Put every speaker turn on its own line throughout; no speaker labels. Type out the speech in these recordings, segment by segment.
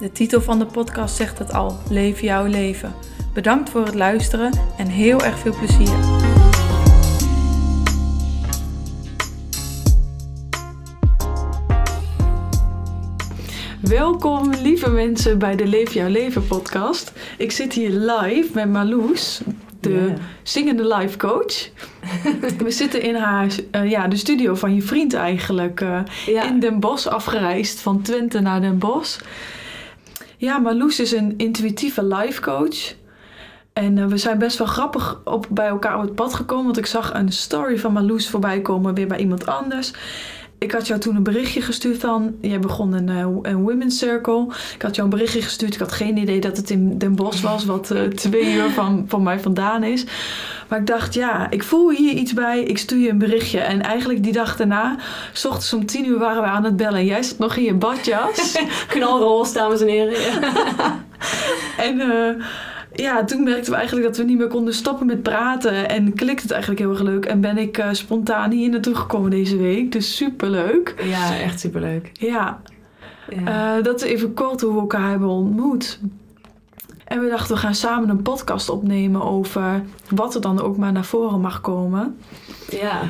De titel van de podcast zegt het al: Leef jouw leven. Bedankt voor het luisteren en heel erg veel plezier. Welkom lieve mensen bij de Leef jouw leven podcast. Ik zit hier live met Marloes, de zingende life coach. We zitten in haar, uh, ja, de studio van je vriend eigenlijk. Uh, In Den Bosch afgereisd, van Twente naar Den Bosch. Ja, Marloes is een intuïtieve life coach. En uh, we zijn best wel grappig op, bij elkaar op het pad gekomen. Want ik zag een story van Marloes voorbij komen weer bij iemand anders. Ik had jou toen een berichtje gestuurd van... Jij begon een, uh, een women's circle. Ik had jou een berichtje gestuurd. Ik had geen idee dat het in Den Bosch was. Wat uh, twee uur van, van mij vandaan is. Maar ik dacht, ja, ik voel hier iets bij. Ik stuur je een berichtje. En eigenlijk die dag daarna, s ochtends om tien uur waren we aan het bellen. En jij zat nog in je badjas.
Knalroze, dames en heren.
en... Uh, ja, toen merkten we eigenlijk dat we niet meer konden stoppen met praten. En klikt het eigenlijk heel erg leuk. En ben ik uh, spontaan hier naartoe gekomen deze week. Dus super leuk.
Ja, echt super leuk.
Ja. ja. Uh, dat is even kort hoe we elkaar hebben ontmoet. En we dachten, we gaan samen een podcast opnemen over wat er dan ook maar naar voren mag komen.
Ja.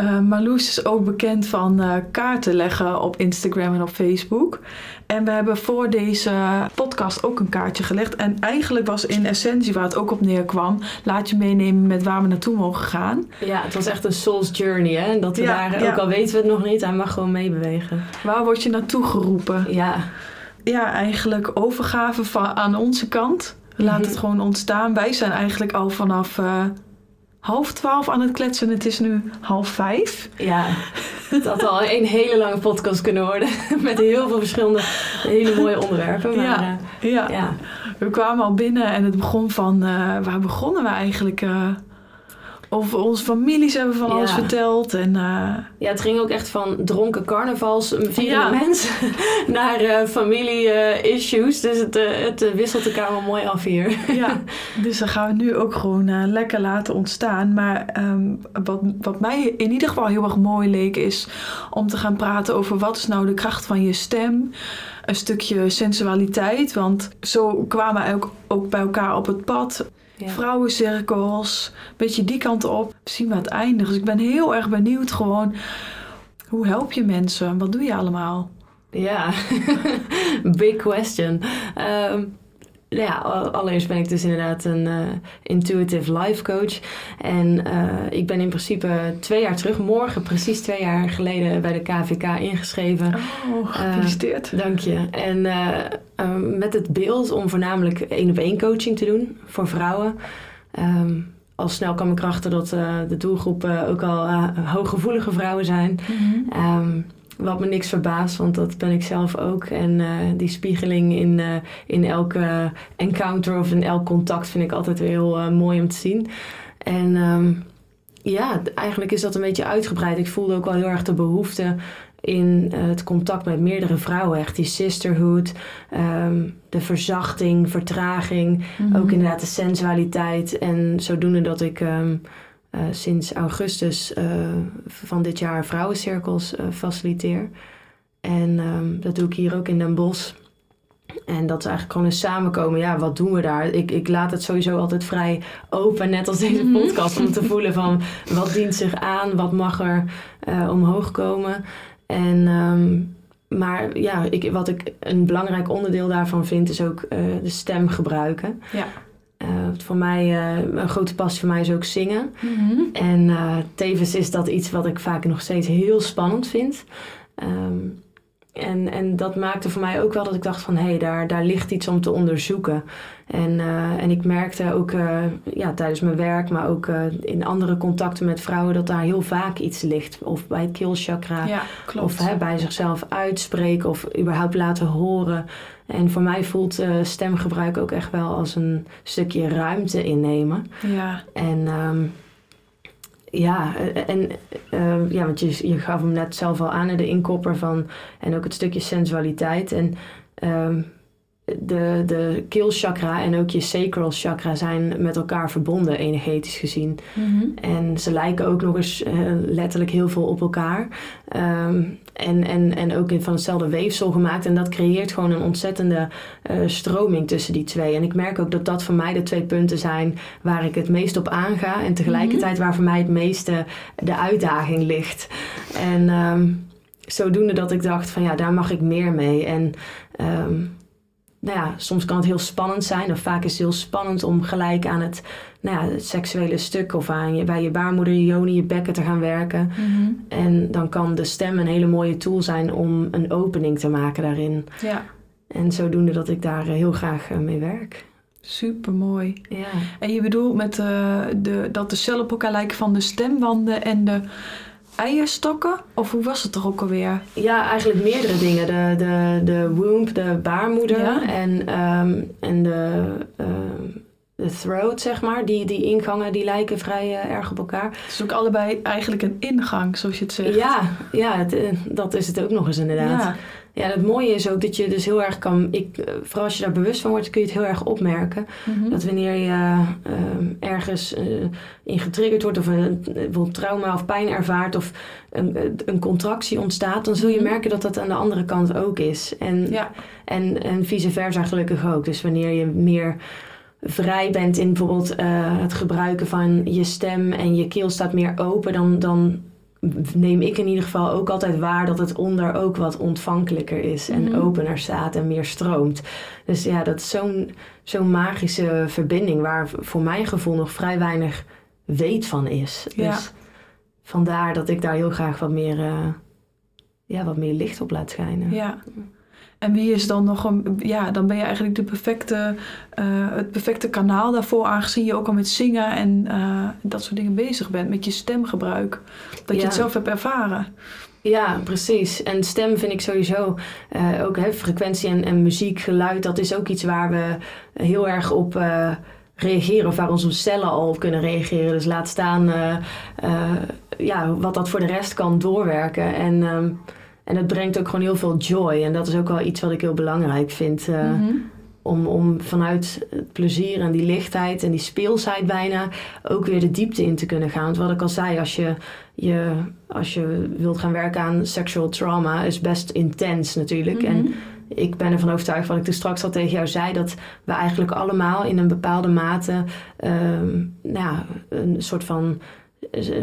Uh, Marloes is ook bekend van uh, kaarten leggen op Instagram en op Facebook. En we hebben voor deze podcast ook een kaartje gelegd. En eigenlijk was in essentie waar het ook op neerkwam... laat je meenemen met waar we naartoe mogen gaan.
Ja, het was echt een soul's journey. Hè? Dat we ja, daar, ja. ook al weten we het nog niet, hij mag gewoon meebewegen.
Waar word je naartoe geroepen?
Ja.
Ja, eigenlijk overgave van, aan onze kant. Laat -hmm. het gewoon ontstaan. Wij zijn eigenlijk al vanaf... Uh, half twaalf aan het kletsen. Het is nu half vijf.
Ja, het had al een hele lange podcast kunnen worden. Met heel veel verschillende hele mooie onderwerpen. Maar,
ja, uh, ja. ja, we kwamen al binnen en het begon van... Uh, waar begonnen we eigenlijk... Over onze families hebben van alles ja. verteld. En, uh...
Ja, het ging ook echt van dronken carnavals ja. mensen naar uh, familie-issues. dus het, het wisselt elkaar wel mooi af hier.
ja, dus dan gaan we nu ook gewoon lekker laten ontstaan. Maar um, wat, wat mij in ieder geval heel erg mooi leek is om te gaan praten over wat is nou de kracht van je stem. Een stukje sensualiteit, want zo kwamen we ook, ook bij elkaar op het pad. Ja. Vrouwencirkels, een beetje die kant op. Zien we het eindigt. Dus ik ben heel erg benieuwd gewoon. Hoe help je mensen? Wat doe je allemaal?
Ja, big question. Um, ja, allereerst ben ik dus inderdaad een uh, intuitive life coach. En uh, ik ben in principe twee jaar terug, morgen precies twee jaar geleden bij de KVK ingeschreven.
Oh, gefeliciteerd.
Uh, dank je. En met het beeld om voornamelijk één op één coaching te doen voor vrouwen. Um, al snel kwam ik erachter dat de doelgroep ook al hooggevoelige vrouwen zijn. Mm -hmm. um, wat me niks verbaast, want dat ben ik zelf ook. En uh, die spiegeling in, uh, in elke encounter of in elk contact vind ik altijd heel uh, mooi om te zien. En ja, eigenlijk is dat een beetje uitgebreid. Ik voelde ook wel heel erg de behoefte in het contact met meerdere vrouwen. Echt die sisterhood, um, de verzachting, vertraging. Mm -hmm. Ook inderdaad de sensualiteit. En zodoende dat ik... Um, uh, sinds augustus uh, van dit jaar vrouwencirkels uh, faciliteer. En um, dat doe ik hier ook in Den Bosch. En dat is eigenlijk gewoon een samenkomen. Ja, wat doen we daar? Ik, ik laat het sowieso altijd vrij open, net als deze podcast, om te voelen van wat dient zich aan, wat mag er omhoog komen. En, um, maar ja, ik, wat ik een belangrijk onderdeel daarvan vind, is ook de stem gebruiken.
Ja.
Uh, voor mij, uh, een grote passie voor mij is ook zingen. Mm -hmm. En tevens is dat iets wat ik vaak nog steeds heel spannend vind. Um, en, en dat maakte voor mij ook wel dat ik dacht van hé, hey, daar, daar ligt iets om te onderzoeken. En, uh, en ik merkte ook uh, ja, tijdens mijn werk, maar ook uh, in andere contacten met vrouwen, dat daar heel vaak iets ligt. Of bij het keelchakra,
ja,
of hè, bij zichzelf uitspreken of überhaupt laten horen. En voor mij voelt stemgebruik ook echt wel als een stukje ruimte innemen.
Ja.
En um, ja, en uh, ja, want je, je gaf hem net zelf al aan, de inkopper van en ook het stukje sensualiteit. En um, de, de keelchakra en ook je sacral chakra zijn met elkaar verbonden, energetisch gezien.
Mhm.
En ze lijken ook nog eens uh, letterlijk heel veel op elkaar. Um, en, en, en ook van hetzelfde weefsel gemaakt. En dat creëert gewoon een ontzettende uh, stroming tussen die twee. En ik merk ook dat dat voor mij de twee punten zijn waar ik het meest op aanga. En tegelijkertijd waar voor mij het meeste de uitdaging ligt. En um, zodoende dat ik dacht van ja, daar mag ik meer mee. En um, nou ja, soms kan het heel spannend zijn. Of vaak is het heel spannend om gelijk aan het, nou ja, het seksuele stuk of aan je, bij je baarmoeder, je joni, je bekken te gaan werken.
Mhm.
En dan kan de stem een hele mooie tool zijn om een opening te maken daarin.
Ja,
En zodoende dat ik daar eh, heel graag eh, mee werk.
super mooi.
Ja.
En je bedoelt met eh, de, dat de cellen op elkaar lijken van de stemwanden en de eierstokken? Of hoe was het toch ook alweer?
Ja, eigenlijk meerdere dingen. De, de, de womb, de baarmoeder
Ja.
en, ehm, en de, ehm, de throat, zeg maar. Die, die ingangen die lijken vrij eh, erg op elkaar.
Het is ook allebei eigenlijk een ingang, zoals je het zegt.
Ja, ja het, eh, dat is het ook nog eens inderdaad.
Ja.
Ja, het mooie is ook dat je dus heel erg kan... Ik, eh, vooral als je daar bewust van wordt, kun je het heel erg opmerken.
Mhm.
Dat wanneer je ehm, ergens eh, in getriggerd wordt... of een, bijvoorbeeld trauma of pijn ervaart... of een, een contractie ontstaat... dan zul je
Mhm.
merken dat dat aan de andere kant ook is. En,
Ja,
en, en vice versa gelukkig ook. Dus wanneer je meer vrij bent in bijvoorbeeld eh, het gebruiken van je stem... en je keel staat meer open... dan, dan neem ik in ieder geval ook altijd waar dat het onder ook wat ontvankelijker is en
Mhm.
opener staat en meer stroomt. Dus ja, dat is zo'n zo'n magische verbinding waar voor mijn gevoel nog vrij weinig weet van is.
Ja.
Dus vandaar dat ik daar heel graag wat meer, eh, ja, wat meer licht op laat schijnen.
ja. En wie is dan nog een... Ja, dan ben je eigenlijk de perfecte, eh, het perfecte kanaal daarvoor... aangezien je ook al met zingen en eh, dat soort dingen bezig bent. Met je stemgebruik. Dat je het zelf hebt ervaren.
Ja, precies. En stem vind ik sowieso eh, ook hè, frequentie en, en muziek, geluid, dat is ook iets waar we heel erg op reageren of waar onze cellen al op kunnen reageren. Dus laat staan ja, wat dat voor de rest kan doorwerken. En, ehm, en het brengt ook gewoon heel veel joy. En dat is ook wel iets wat ik heel belangrijk vind. eh,
Mhm.
om, om vanuit het plezier en die lichtheid en die speelsheid bijna ook weer de diepte in te kunnen gaan. Want wat ik al zei, als je, je, als je wilt gaan werken aan sexual trauma, is best intens natuurlijk.
Mhm.
En ik ben ervan overtuigd, wat ik toen straks al tegen jou zei, dat we eigenlijk allemaal in een bepaalde mate ehm, nou ja, een soort van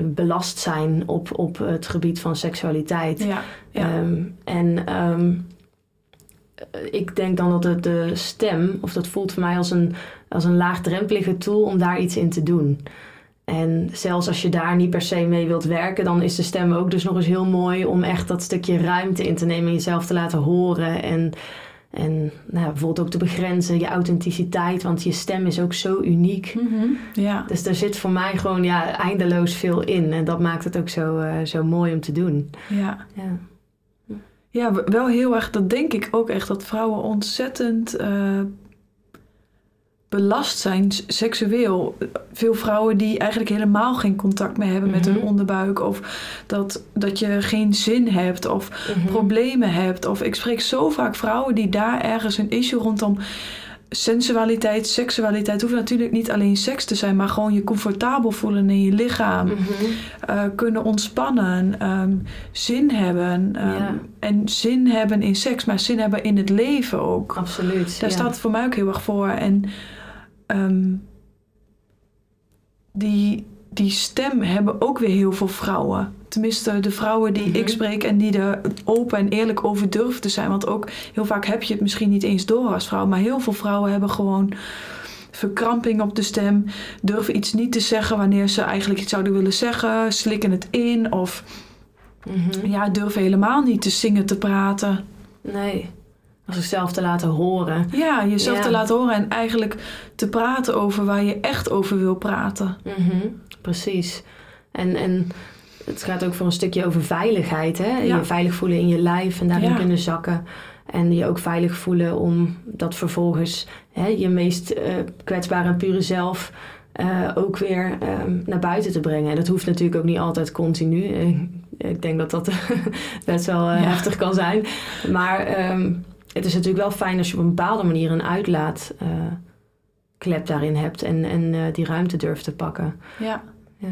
belast zijn op, op het gebied van seksualiteit.
Ja, ja.
Ehm, en ehm, ik denk dan dat het de stem, of dat voelt voor mij als een, als een laagdrempelige tool om daar iets in te doen. En zelfs als je daar niet per se mee wilt werken, dan is de stem ook dus nog eens heel mooi om echt dat stukje ruimte in te nemen en jezelf te laten horen. En, en nou bijvoorbeeld ook te begrenzen, je authenticiteit, want je stem is ook zo uniek.
Mhm. ja.
Dus er zit voor mij gewoon ja, eindeloos veel in. En dat maakt het ook zo, eh, zo mooi om te doen.
ja.
Ja.
Ja, wel heel erg. Dat denk ik ook echt. Dat vrouwen ontzettend eh, belast zijn seksueel. Veel vrouwen die eigenlijk helemaal geen contact meer hebben met hun
Mhm.
onderbuik. Of dat, dat je geen zin hebt. Of
Mhm.
problemen hebt. Of ik spreek zo vaak vrouwen die daar ergens een issue rondom sensualiteit, seksualiteit. hoeft natuurlijk niet alleen seks te zijn, maar gewoon je comfortabel voelen in je lichaam.
Mhm.
eh, kunnen ontspannen, ehm, zin hebben. ehm,
Ja.
En zin hebben in seks, maar zin hebben in het leven ook.
Absoluut.
Daar
ja.
staat het voor mij ook heel erg voor. En ehm, die, die stem hebben ook weer heel veel vrouwen. Tenminste, de vrouwen die
Mhm.
ik spreek en die er open en eerlijk over durven te zijn. Want ook heel vaak heb je het misschien niet eens door als vrouw. Maar heel veel vrouwen hebben gewoon verkramping op de stem. Durven iets niet te zeggen wanneer ze eigenlijk iets zouden willen zeggen. Slikken het in of
Mhm.
ja, durven helemaal niet te zingen, te praten.
Nee. Als zichzelf te laten horen.
Ja, jezelf
Ja.
te laten horen en eigenlijk te praten over waar je echt over wil praten.
Mhm, Precies. En, en het gaat ook voor een stukje over veiligheid. Hè?
Ja.
Je veilig voelen in je lijf en daarin
Ja.
kunnen zakken. En je ook veilig voelen om dat vervolgens hè, je meest eh, kwetsbare en pure zelf eh, ook weer ehm, naar buiten te brengen. En dat hoeft natuurlijk ook niet altijd continu. Eh, ik denk dat dat best wel heftig kan zijn. Maar ehm, het is natuurlijk wel fijn als je op een bepaalde manier een uitlaat. eh, klep daarin hebt en, en eh, die ruimte durft te pakken.
Ja.
Ja.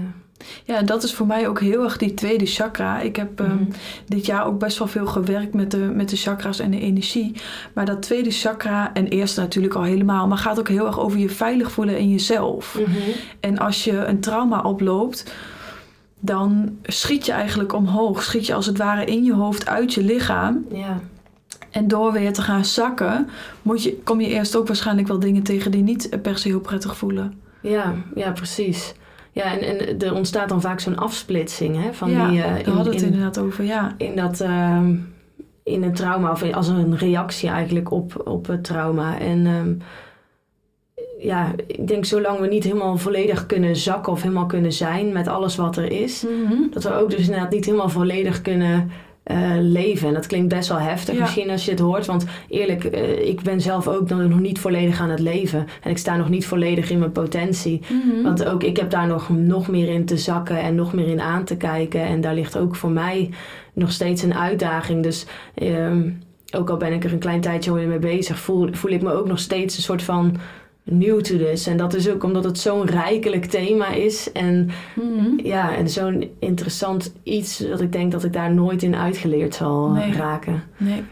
Ja, en dat is voor mij ook heel erg die tweede chakra. Ik heb ehm,
Mhm.
dit jaar ook best wel veel gewerkt met de, met de chakras en de energie. Maar dat tweede chakra, en eerste natuurlijk al helemaal, maar gaat ook heel erg over je veilig voelen in jezelf.
Mhm.
En als je een trauma oploopt, dan schiet je eigenlijk omhoog. Schiet je als het ware in je hoofd uit je lichaam.
Ja.
En door weer te gaan zakken, moet je, kom je eerst ook waarschijnlijk wel dingen tegen die niet per se heel prettig voelen.
Ja, ja, precies. Ja, en, en er ontstaat dan vaak zo'n afsplitsing hè, van
ja,
die,
daar
in,
hadden we het
in,
inderdaad over, ja.
in dat ehm, in een trauma of als een reactie eigenlijk op, op het trauma. En ehm, ja, ik denk zolang we niet helemaal volledig kunnen zakken of helemaal kunnen zijn met alles wat er is, dat we ook dus inderdaad niet helemaal volledig kunnen eh, leven. En dat klinkt best wel heftig
Ja.
misschien als je het hoort. Want eerlijk, eh, ik ben zelf ook nog niet volledig aan het leven. En ik sta nog niet volledig in mijn potentie.
Mhm.
Want ook ik heb daar nog, nog meer in te zakken en nog meer in aan te kijken. En daar ligt ook voor mij nog steeds een uitdaging. Dus ehm, ook al ben ik er een klein tijdje mee bezig, voel, voel ik me ook nog steeds een soort van nieuw to this. En dat is ook omdat het zo'n rijkelijk thema is. En
Mhm.
ja, en zo'n interessant iets dat ik denk dat ik daar nooit in uitgeleerd zal
Nee.
raken.
Nee.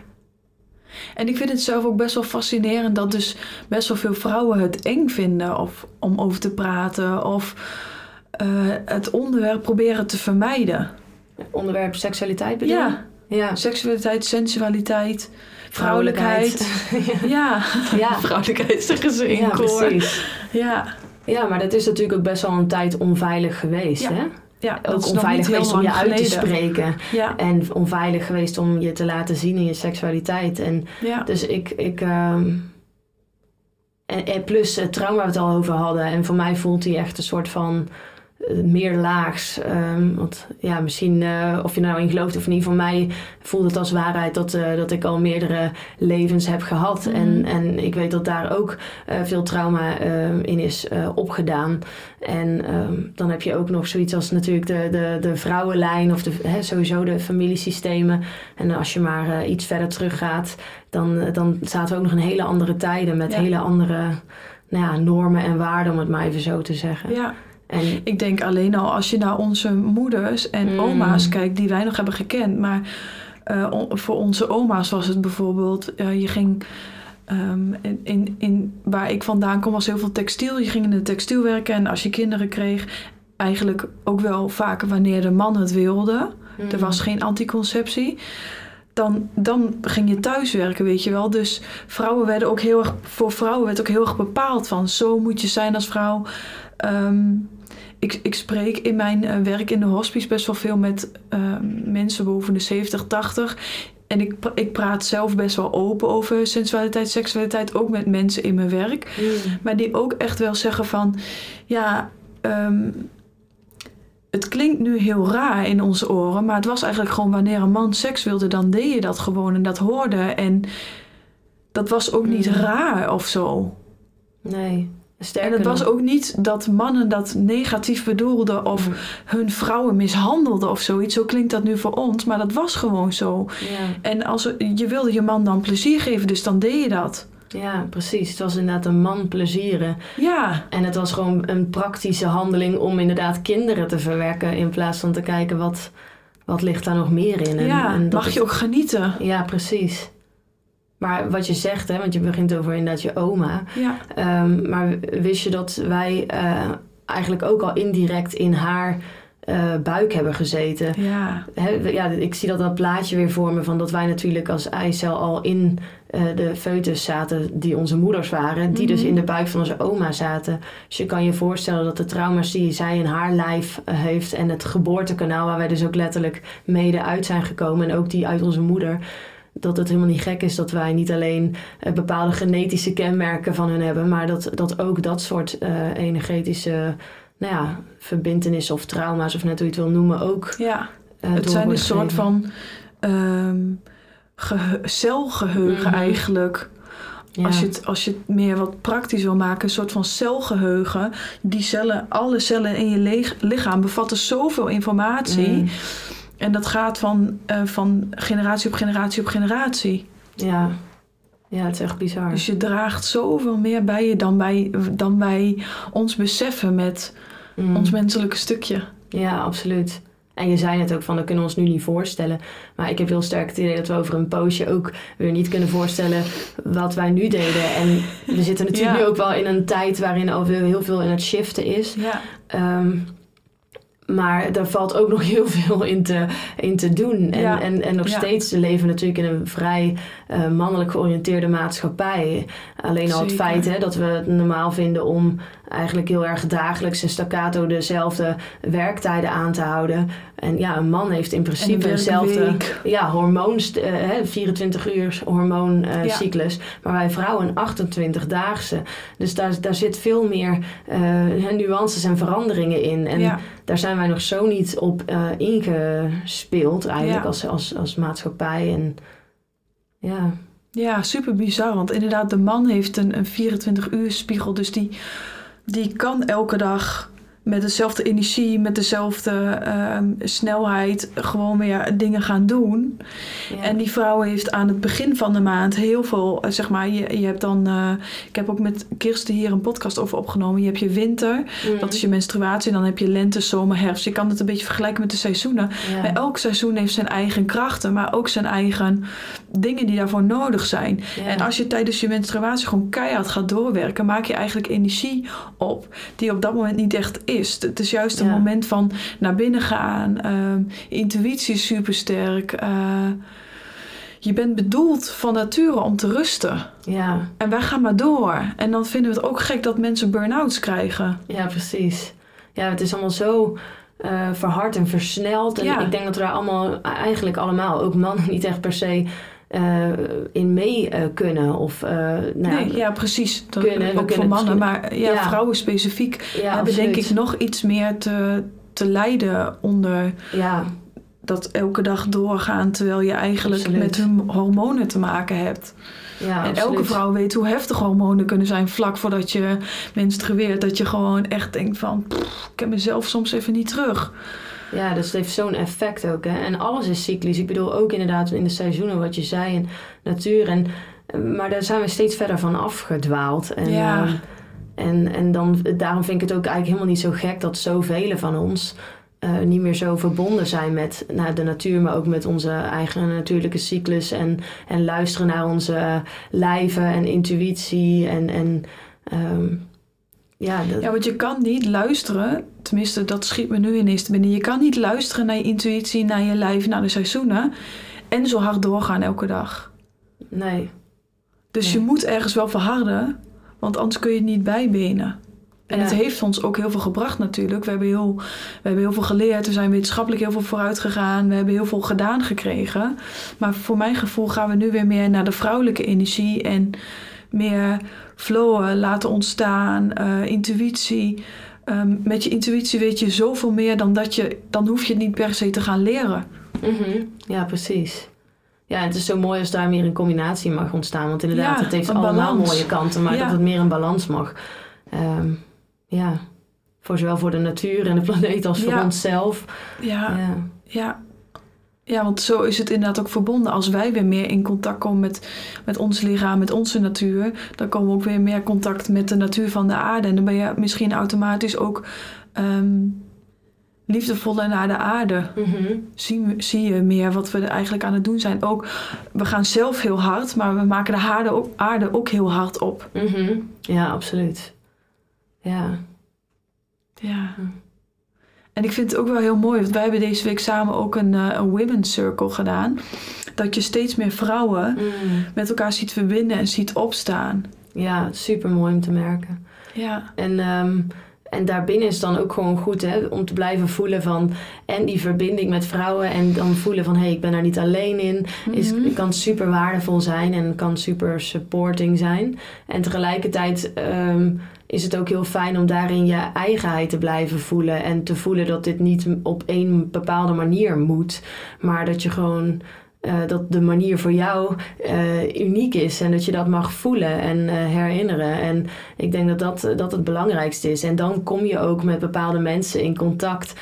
En ik vind het zelf ook best wel fascinerend dat dus best wel veel vrouwen het eng vinden of om over te praten of eh, het onderwerp proberen te vermijden.
Onderwerp seksualiteit bedoel je?
Ja,
Ja.
seksualiteit, sensualiteit, vrouwelijkheid. Ja,
Ja.
vrouwelijkheid ze in
Ja,
koor.
precies.
Ja,
Ja, maar dat is natuurlijk ook best wel een tijd onveilig geweest,
Ja.
hè?
ja dat
Ook
is
onveilig geweest om je uit te spreken.
Ja,
En onveilig geweest om je te laten zien in je seksualiteit. En
ja.
dus ik... ik ehm, en, en plus het trauma waar we het al over hadden. En voor mij voelt hij echt een soort van meer laags. Ehm, want ja, misschien eh, of je nou in gelooft of niet. Voor mij voelt het als waarheid dat, eh, dat ik al meerdere levens heb gehad.
Mhm.
En, en ik weet dat daar ook eh, veel trauma eh, in is eh, opgedaan. En ehm, dan heb je ook nog zoiets als natuurlijk de, de, de vrouwenlijn of de, hè, sowieso de familiesystemen. En als je maar eh, iets verder teruggaat, dan, eh, dan zaten we ook nog in hele andere tijden met
Ja.
hele andere nou ja, normen en waarden, om het maar even zo te zeggen.
ja.
En
Ik denk alleen al als je naar onze moeders en
Mm.
oma's kijkt die wij nog hebben gekend. Maar eh, on- voor onze oma's was het bijvoorbeeld, eh, je ging ehm, in, in, in, waar ik vandaan kom was heel veel textiel. Je ging in het textiel werken en als je kinderen kreeg, eigenlijk ook wel vaker wanneer de man het wilde. Er was geen anticonceptie. Dan, dan ging je thuis werken, weet je wel. Dus vrouwen werden ook heel erg, voor vrouwen werd ook heel erg bepaald van zo moet je zijn als vrouw. Ehm, ik, ik spreek in mijn eh, werk in de hospice best wel veel met ehm, mensen boven de 70, 80. En ik, ik praat zelf best wel open over sensualiteit, seksualiteit, ook met mensen in mijn werk.
Mm.
Maar die ook echt wel zeggen van, ja, ehm, het klinkt nu heel raar in onze oren, maar het was eigenlijk gewoon wanneer een man seks wilde, dan deed je dat gewoon en dat hoorde. En dat was ook niet
Mm.
raar of zo.
Nee. Sterker
En het was ook niet dat mannen dat negatief bedoelden of
Mm.
hun vrouwen mishandelden of zoiets. Zo klinkt dat nu voor ons, maar dat was gewoon zo.
Ja.
En als, je wilde je man dan plezier geven, dus dan deed je dat.
ja, precies. Het was inderdaad een man plezieren.
Ja,
En het was gewoon een praktische handeling om inderdaad kinderen te verwerken. In plaats van te kijken wat, wat ligt daar nog meer in. En,
ja.
en dat
mag je ook genieten.
Ja, precies. Maar wat je zegt, hè, want je begint over inderdaad je oma.
Ja,
Ehm, maar wist je dat wij eh, eigenlijk ook al indirect in haar eh, buik hebben gezeten?
ja,
Hè, ja, ik zie dat dat plaatje weer voor me van dat wij natuurlijk als eicel al in eh, de foetus zaten die onze moeders waren, die dus
Mhm.
in de buik van onze oma zaten. Dus je kan je voorstellen dat de trauma's die zij in haar lijf heeft en het geboortekanaal waar wij dus ook letterlijk mede uit zijn gekomen en ook die uit onze moeder, dat het helemaal niet gek is dat wij niet alleen eh, bepaalde genetische kenmerken van hun hebben, maar dat, dat ook dat soort uh, energetische nou ja, verbindenissen of trauma's, of net hoe je het wil noemen, ook.
Ja, uh, het zijn een soort van um, celgeheugen mm eigenlijk. Als, je het, als je het meer wat praktisch wil maken, een soort van celgeheugen. Die cellen, alle cellen in je lichaam bevatten zoveel informatie. Mm. En dat gaat van, uh, van generatie op generatie op generatie.
Ja. ja, het is echt bizar.
Dus je draagt zoveel meer bij je dan wij, dan wij ons beseffen met mm. ons menselijke stukje.
Ja, absoluut. En je zei het ook van, dat kunnen we ons nu niet voorstellen. Maar ik heb heel sterk het idee dat we over een poosje ook weer niet kunnen voorstellen wat wij nu deden. En we zitten natuurlijk nu ook wel in een tijd waarin al heel veel in het shiften is.
Ja.
Ehm, maar daar valt ook nog heel veel in te, in te doen. En, en, en nog steeds leven natuurlijk in een vrij uh, mannelijk georiënteerde maatschappij. Alleen al het feit hè, dat we het normaal vinden om eigenlijk heel erg dagelijks en staccato dezelfde werktijden aan te houden. En ja, een man heeft in principe dezelfde ja, hormoon, uh, 24 uur hormooncyclus. Uh, Maar wij vrouwen een 28-daagse. Dus daar, daar zit veel meer uh, nuances en veranderingen in. En daar zijn wij nog zo niet op ingespeeld eigenlijk als, als, als maatschappij. En ja.
Ja, super bizar. Want inderdaad, de man heeft een, een 24 uur spiegel. Dus die die kan elke dag met dezelfde energie, met dezelfde ehm, snelheid gewoon weer dingen gaan doen. En die vrouw heeft aan het begin van de maand heel veel, eh, zeg maar, je, je hebt dan, uh, ik heb ook met Kirsten hier een podcast over opgenomen. Je hebt je winter, mm. dat is je menstruatie, en dan heb je lente, zomer, herfst. Je kan het een beetje vergelijken met de seizoenen. Maar elk seizoen heeft zijn eigen krachten, maar ook zijn eigen dingen die daarvoor nodig zijn. En als je tijdens je menstruatie gewoon keihard gaat doorwerken, maak je eigenlijk energie op die op dat moment niet echt is. Het is juist een moment van naar binnen gaan. Uh, intuïtie is supersterk. Uh, je bent bedoeld van nature om te rusten.
Ja.
En wij gaan maar door. En dan vinden we het ook gek dat mensen burn-outs krijgen.
Ja, precies. Ja, het is allemaal zo uh, verhard en versneld. En ik denk dat we daar allemaal, eigenlijk allemaal, ook mannen, niet echt per se uh, in mee uh, kunnen. Of, uh,
nou, nee, ja, precies. Dat, kunnen, ook voor mannen. Maar ja, ja. vrouwen specifiek hebben absoluut. denk ik nog iets meer te, te lijden onder
ja.
dat elke dag doorgaan... terwijl je eigenlijk absoluut. met hun hormonen te maken hebt.
Ja,
en
absoluut.
elke vrouw weet hoe heftig hormonen kunnen zijn vlak voordat je menstrueert. Dat je gewoon echt denkt van, pff, ik heb mezelf soms even niet terug.
Ja, dus het heeft zo'n effect ook. Hè? En alles is cyclisch. Ik bedoel ook inderdaad in de seizoenen wat je zei en natuur. En, maar daar zijn we steeds verder van afgedwaald. En,
ja.
Um, en, en dan, daarom vind ik het ook eigenlijk helemaal niet zo gek dat zoveel van ons uh, niet meer zo verbonden zijn met nou, de natuur, maar ook met onze eigen natuurlijke cyclus. En, en luisteren naar onze lijven en intuïtie. En, en um, ja, dat...
ja, want je kan niet luisteren, tenminste dat schiet me nu ineens te binnen. Je kan niet luisteren naar je intuïtie, naar je lijf, naar de seizoenen en zo hard doorgaan elke dag.
Nee.
Dus
nee.
je moet ergens wel verharden, want anders kun je het niet bijbenen. En ja. het heeft ons ook heel veel gebracht natuurlijk. We hebben, heel, we hebben heel veel geleerd. We zijn wetenschappelijk heel veel vooruit gegaan. We hebben heel veel gedaan gekregen. Maar voor mijn gevoel gaan we nu weer meer naar de vrouwelijke energie. En meer flowen laten ontstaan. Uh, intuïtie. Um, met je intuïtie weet je zoveel meer dan dat je... Dan hoef je het niet per se te gaan leren.
Mm -hmm. Ja, precies. Ja, het is zo mooi als daar meer een combinatie mag ontstaan. Want inderdaad, ja, het heeft allemaal balans. mooie kanten. Maar ja. dat het meer een balans mag. Um, ja, voor zowel voor de natuur en de planeet als voor
ja.
onszelf.
Ja. ja. Ja. want zo is het inderdaad ook verbonden. Als wij weer meer in contact komen met, met ons lichaam, met onze natuur, dan komen we ook weer meer contact met de natuur van de aarde. En dan ben je misschien automatisch ook um, liefdevoller naar de aarde.
Mm -hmm.
zie, zie je meer wat we er eigenlijk aan het doen zijn. Ook, we gaan zelf heel hard, maar we maken de aarde ook, aarde ook heel hard op.
Mm -hmm. Ja, absoluut. Ja.
Ja. En ik vind het ook wel heel mooi, want wij hebben deze week samen ook een, uh, een women's circle gedaan. Dat je steeds meer vrouwen
mm.
met elkaar ziet verbinden en ziet opstaan.
Ja, super mooi om te merken.
Ja.
En, um, en daarbinnen is dan ook gewoon goed hè, om te blijven voelen van... en die verbinding met vrouwen en dan voelen van... hé, hey, ik ben daar niet alleen in. Is,
Mhm.
kan super waardevol zijn en kan super supporting zijn. En tegelijkertijd ehm, is het ook heel fijn om daarin je eigenheid te blijven voelen. En te voelen dat dit niet op één bepaalde manier moet. Maar dat je gewoon... eh, dat de manier voor jou eh, uniek is en dat je dat mag voelen en eh, herinneren. En ik denk dat dat, dat het belangrijkste is. En dan kom je ook met bepaalde mensen in contact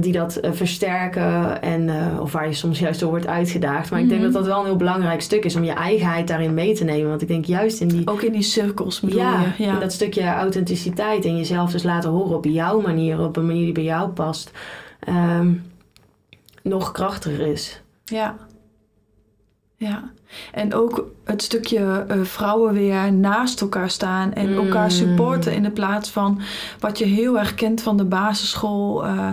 die dat versterken en, of waar je soms juist door wordt uitgedaagd. Maar ik denk
Mhm.
dat dat wel een heel belangrijk stuk is om je eigenheid daarin mee te nemen. Want ik denk juist in die
Ook in die cirkels bedoel
ja,
je? Ja.
in dat stukje authenticiteit en jezelf dus laten horen op jouw manier, op een manier die bij jou past, ehm, nog krachtiger is.
Ja. Ja. En ook het stukje eh, vrouwen weer naast elkaar staan en
Mm.
elkaar supporten in de plaats van wat je heel erg kent van de basisschool. eh,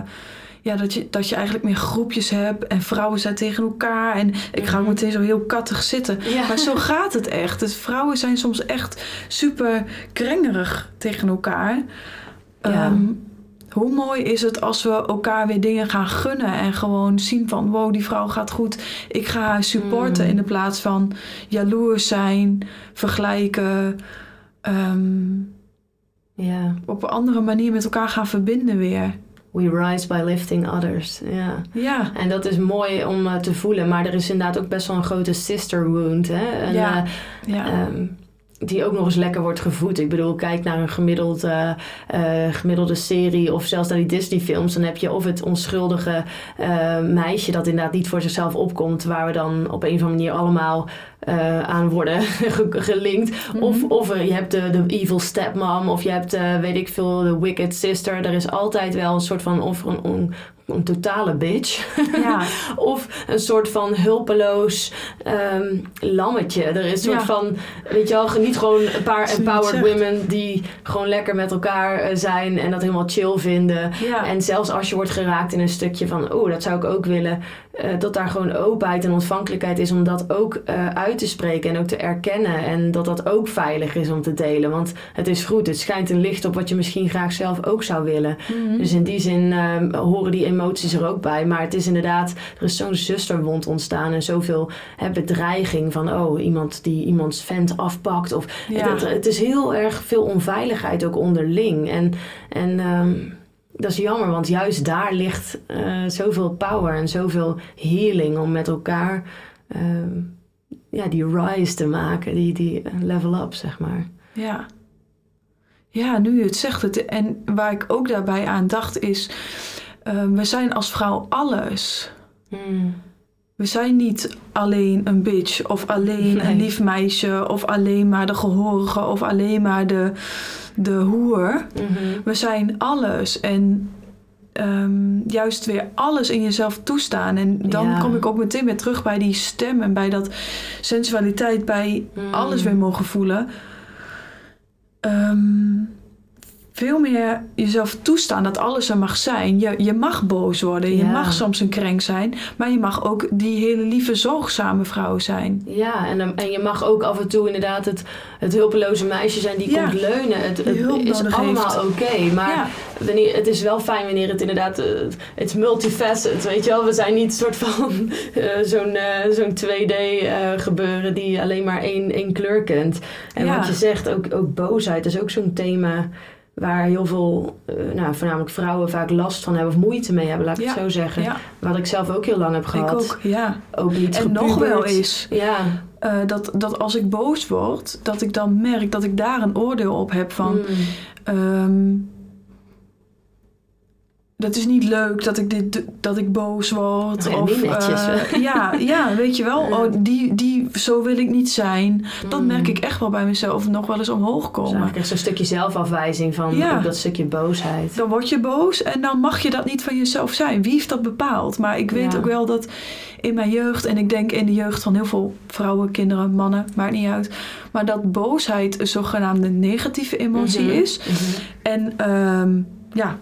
ja, dat je, dat je eigenlijk meer groepjes hebt en vrouwen zijn tegen elkaar. En ik ga ook
Mhm.
meteen zo heel kattig zitten.
Ja.
Maar zo gaat het echt. Dus vrouwen zijn soms echt super krengerig tegen elkaar.
Ja.
Ehm, hoe mooi is het als we elkaar weer dingen gaan gunnen en gewoon zien van wow, die vrouw gaat goed. Ik ga haar supporten
Mm.
in de plaats van jaloers zijn, vergelijken. ehm,
Ja.
op een andere manier met elkaar gaan verbinden weer.
We rise by lifting others. Ja.
Ja,
En dat is mooi om eh, te voelen, maar er is inderdaad ook best wel een grote sister wound. Hè? En,
Ja.
eh,
ja.
Ehm, die ook nog eens lekker wordt gevoed. Ik bedoel, kijk naar een gemiddeld, eh, eh, gemiddelde serie of zelfs naar die Disney-films. Dan heb je of het onschuldige eh, meisje dat inderdaad niet voor zichzelf opkomt, waar we dan op een of andere manier allemaal aan worden ge- gelinkt.
Mhm.
Of, of je hebt de, de evil stepmom, of je hebt, weet ik veel, de wicked sister. Er is altijd wel een soort van, of een, een, een totale bitch.
ja.
Of een soort van hulpeloos ehm, lammetje. Er is een soort
Ja.
van, weet je wel, niet gewoon een paar empowered women die gewoon lekker met elkaar eh, zijn en dat helemaal chill vinden.
ja.
En zelfs als je wordt geraakt in een stukje van, oh, dat zou ik ook willen, eh, dat daar gewoon openheid en ontvankelijkheid is om dat ook eh, uit te spreken en ook te erkennen. En dat dat ook veilig is om te delen. Want het is goed, het schijnt een licht op wat je misschien graag zelf ook zou willen.
Mhm.
Dus in die zin ehm, horen die emoties er ook bij. Maar het is inderdaad, er is zo'n zusterwond ontstaan en zoveel hè, bedreiging van, oh, iemand die iemands vent afpakt. Of
Ja.
het, het is heel erg veel onveiligheid ook onderling. En, en ehm, dat is jammer, want juist daar ligt eh, zoveel power en zoveel healing om met elkaar ehm, ja, die rise te maken, die, die level up, zeg maar.
Ja. Ja, nu je het zegt. Het, en waar ik ook daarbij aan dacht is... eh, we zijn als vrouw alles. We zijn niet alleen een bitch of alleen
Nee.
een lief meisje... of alleen maar de gehorige of alleen maar de, de hoer.
Mhm.
We zijn alles. En ehm, juist weer alles in jezelf toestaan. En dan
Ja.
kom ik ook meteen weer terug bij die stem... en bij dat sensualiteit, bij
Mm.
alles weer mogen voelen. Ehm, veel meer jezelf toestaan dat alles er mag zijn. Je, je mag boos worden, je
Ja.
mag soms een krenk zijn, maar je mag ook die hele lieve, zorgzame vrouw zijn.
Ja, en, en je mag ook af en toe inderdaad het, het hulpeloze meisje zijn die
Ja,
komt leunen. Het, is allemaal oké. maar
Ja.
wanneer, het is wel fijn wanneer het inderdaad... eh, Het is multifaceted, weet je wel. We zijn niet een soort van eh, zo'n eh, zo'n 2D eh, gebeuren die alleen maar één, één kleur kent. En
Ja.
wat je zegt, ook, ook boosheid is ook zo'n thema... Waar heel veel, eh, nou, voornamelijk vrouwen vaak last van hebben of moeite mee hebben, laat ik
Ja.
het zo zeggen.
Ja,
Wat ik zelf ook heel lang heb
ik
gehad.
ook. Ja.
Ook niet
En nog wel eens
Ja.
eh, dat, dat als ik boos word, dat ik dan merk dat ik daar een oordeel op heb van.
Mm.
ehm, dat is niet leuk dat ik, dit, dat ik boos word.
Ja,
of,
netjes.
eh, ja, ja, weet je wel. Oh, die, die, zo wil ik niet zijn. Dat
Mm.
merk ik echt wel bij mezelf nog wel eens omhoog
Dus
komen.
echt zo'n stukje zelfafwijzing van
Ja.
dat stukje boosheid.
Dan word je boos en dan mag je dat niet van jezelf zijn. Wie heeft dat bepaald? Maar ik weet
Ja.
ook wel dat in mijn jeugd, en ik denk in de jeugd van heel veel vrouwen, kinderen, mannen, maakt niet uit. Maar dat boosheid een zogenaamde negatieve emotie
Mhm.
is.
Mhm.
En ehm, ja,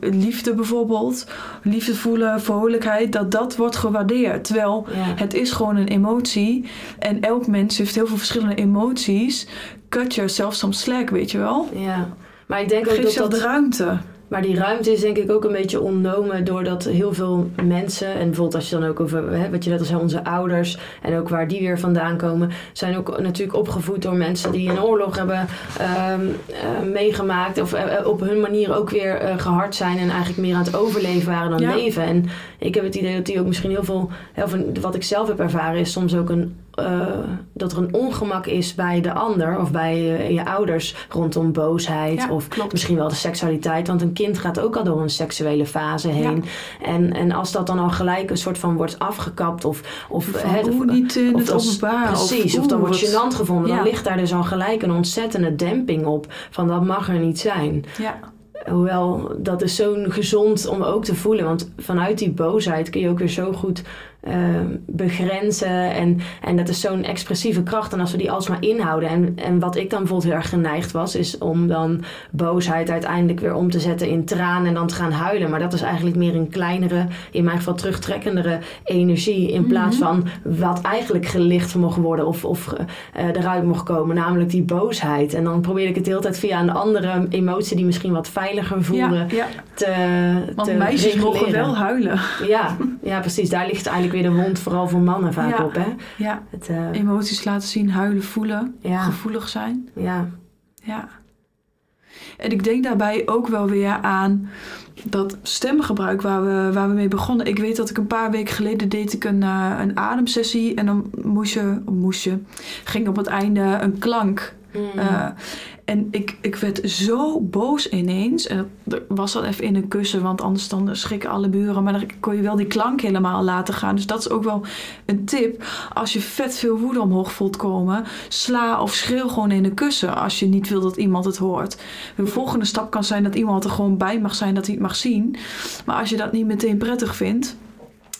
liefde bijvoorbeeld, liefde voelen, vrolijkheid, dat dat wordt gewaardeerd. Terwijl
Ja.
het is gewoon een emotie. En elk mens heeft heel veel verschillende emoties. Cut yourself some slack, weet je wel?
ja. Maar ik denk ook
Geef
dat dat...
de ruimte.
Maar die ruimte is denk ik ook een beetje ontnomen doordat heel veel mensen, en bijvoorbeeld als je dan ook over, hè, wat je net al zei, onze ouders en ook waar die weer vandaan komen, zijn ook natuurlijk opgevoed door mensen die een oorlog hebben ehm, eh, meegemaakt of eh, op hun manier ook weer eh, gehard zijn en eigenlijk meer aan het overleven waren dan
Ja.
leven. En ik heb het idee dat die ook misschien heel veel, heel veel wat ik zelf heb ervaren, is soms ook een eh, dat er een ongemak is bij de ander of bij eh, je ouders rondom boosheid
Ja,
of
klopt.
misschien wel de seksualiteit. Want een kind gaat ook al door een seksuele fase heen. En, en als dat dan al gelijk een soort van wordt afgekapt of... of hè,
niet in
of
het openbaar.
Precies, of, dan wordt gênant gevonden.
Ja.
Dan ligt daar dus al gelijk een ontzettende demping op. Van dat mag er niet zijn.
Ja,
Hoewel, dat is zo'n gezond om ook te voelen. Want vanuit die boosheid kun je ook weer zo goed eh, begrenzen. En, en dat is zo'n expressieve kracht. En als we die alsmaar inhouden. En, en wat ik dan bijvoorbeeld heel erg geneigd was, is om dan boosheid uiteindelijk weer om te zetten in tranen en dan te gaan huilen. Maar dat is eigenlijk meer een kleinere, in mijn geval terugtrekkendere energie. In plaats van wat eigenlijk gelicht mocht worden of, of eh, eruit mocht komen. Namelijk die boosheid. En dan probeer ik het de hele tijd via een andere emotie die misschien wat veiliger voelde
ja, ja.
te,
Want
te
meisjes mogen
reguleren.
wel huilen.
Ja, ja, precies. Daar ligt eigenlijk weer de wond vooral voor mannen vaak
Ja.
op. Hè?
Ja,
Het, eh,
emoties laten zien, huilen, voelen,
Ja.
gevoelig zijn.
ja.
Ja. En ik denk daarbij ook wel weer aan dat stemgebruik waar we, waar we mee begonnen. Ik weet dat ik een paar weken geleden deed ik een, eh, een ademsessie. En dan moest je, moest je, ging op het einde een klank.
Mm.
eh, en ik, ik werd zo boos ineens. En dat was dan even in een kussen, want anders dan schrikken alle buren. Maar dan kon je wel die klank helemaal laten gaan. Dus dat is ook wel een tip. Als je vet veel woede omhoog voelt komen, sla of schreeuw gewoon in een kussen. Als je niet wil dat iemand het hoort. De volgende stap kan zijn dat iemand er gewoon bij mag zijn, dat hij het mag zien. Maar als je dat niet meteen prettig vindt.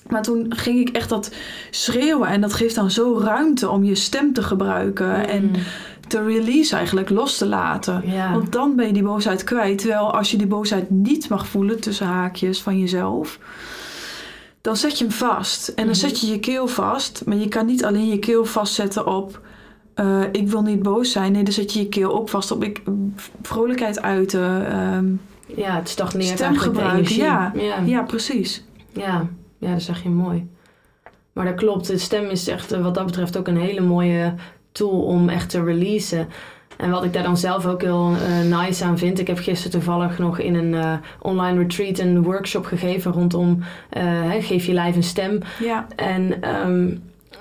Maar toen ging ik echt dat schreeuwen. En dat geeft dan zo ruimte om je stem te gebruiken. En te release eigenlijk, los te laten.
Ja.
Want dan ben je die boosheid kwijt. Terwijl als je die boosheid niet mag voelen, tussen haakjes van jezelf, dan zet je hem vast. En dan
Mhm.
zet je je keel vast. Maar je kan niet alleen je keel vastzetten op. eh, ik wil niet boos zijn. Nee, dan zet je je keel ook vast op ik, vrolijkheid uiten. ehm,
ja, het stagneert
Stem
eigenlijk de
gebruiken,
energie.
ja.
Ja.
ja, precies.
Ja. ja, dat zeg je mooi. Maar dat klopt. De stem is echt eh, wat dat betreft ook een hele mooie tool om echt te releasen. En wat ik daar dan zelf ook heel eh, nice aan vind. Ik heb gisteren toevallig nog in een eh, online retreat een workshop gegeven rondom eh, hè, geef je lijf een stem.
Ja,
En ehm,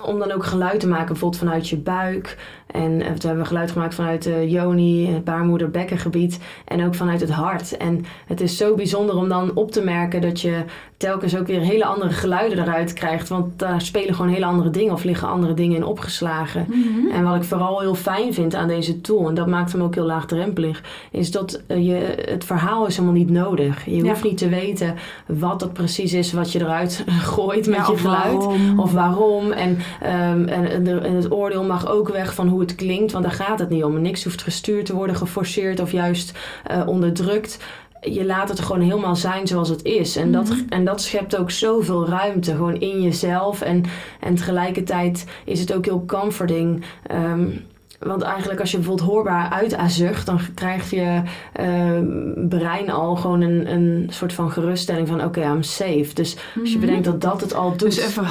om dan ook geluid te maken, bijvoorbeeld vanuit je buik. En eh, toen hebben we geluid gemaakt vanuit de joni, het baarmoeder, bekkengebied. En ook vanuit het hart. En het is zo bijzonder om dan op te merken dat je telkens ook weer hele andere geluiden eruit krijgt. Want daar spelen gewoon hele andere dingen of liggen andere dingen in opgeslagen.
Mhm.
En wat ik vooral heel fijn vind aan deze tool, en dat maakt hem ook heel laagdrempelig, is dat eh, je, het verhaal is helemaal niet nodig. Je
Ja.
hoeft niet te weten wat dat precies is wat je eruit gooit met
Ja,
je geluid.
waarom.
Of waarom. En, ehm, en, en het oordeel mag ook weg van hoe het klinkt, want daar gaat het niet om. Niks hoeft gestuurd te worden, geforceerd of juist eh, onderdrukt. Je laat het gewoon helemaal zijn zoals het is. En, dat,
Mhm.
en dat schept ook zoveel ruimte gewoon in jezelf. En, en tegelijkertijd is het ook heel comforting. Ehm, want eigenlijk als je bijvoorbeeld hoorbaar uitazucht, dan krijgt je ehm, brein al gewoon een, een soort van geruststelling van oké, I'm safe. Dus als je
Mhm.
bedenkt dat dat het al doet.
Dus even,